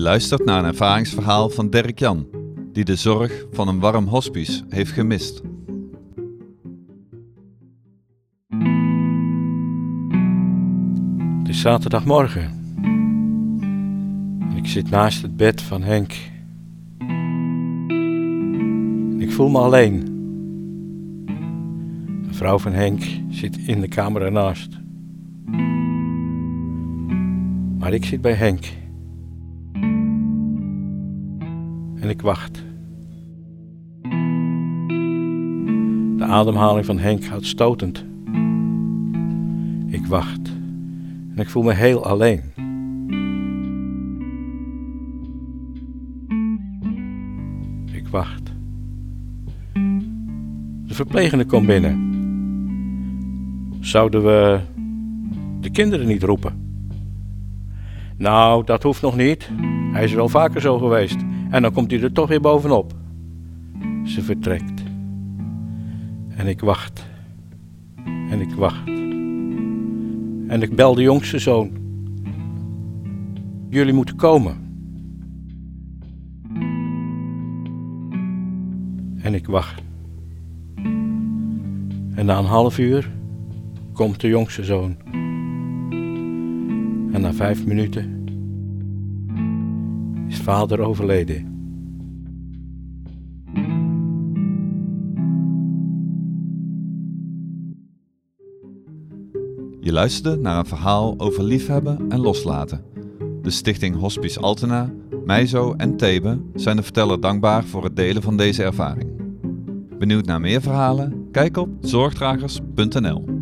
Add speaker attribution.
Speaker 1: Luistert naar een ervaringsverhaal van Dirk Jan, die de zorg van een warm hospice heeft gemist.
Speaker 2: Het is zaterdagmorgen. Ik zit naast het bed van Henk. Ik voel me alleen. De vrouw van Henk zit in de kamer ernaast. Maar ik zit bij Henk. En ik wacht. De ademhaling van Henk gaat stotend. Ik wacht. En ik voel me heel alleen. Ik wacht. De verplegende komt binnen. Zouden we de kinderen niet roepen? Nou, dat hoeft nog niet. Hij is wel vaker zo geweest. En dan komt hij er toch weer bovenop. Ze vertrekt. En ik wacht. En ik wacht. En ik bel de jongste zoon. Jullie moeten komen. En ik wacht. En na een half uur komt de jongste zoon. En na vijf minuten is vader overleden.
Speaker 1: Je luisterde naar een verhaal over liefhebben en loslaten. De stichting Hospice Altena, Meizo en Thebe zijn de verteller dankbaar voor het delen van deze ervaring. Benieuwd naar meer verhalen? Kijk op zorgdragers.nl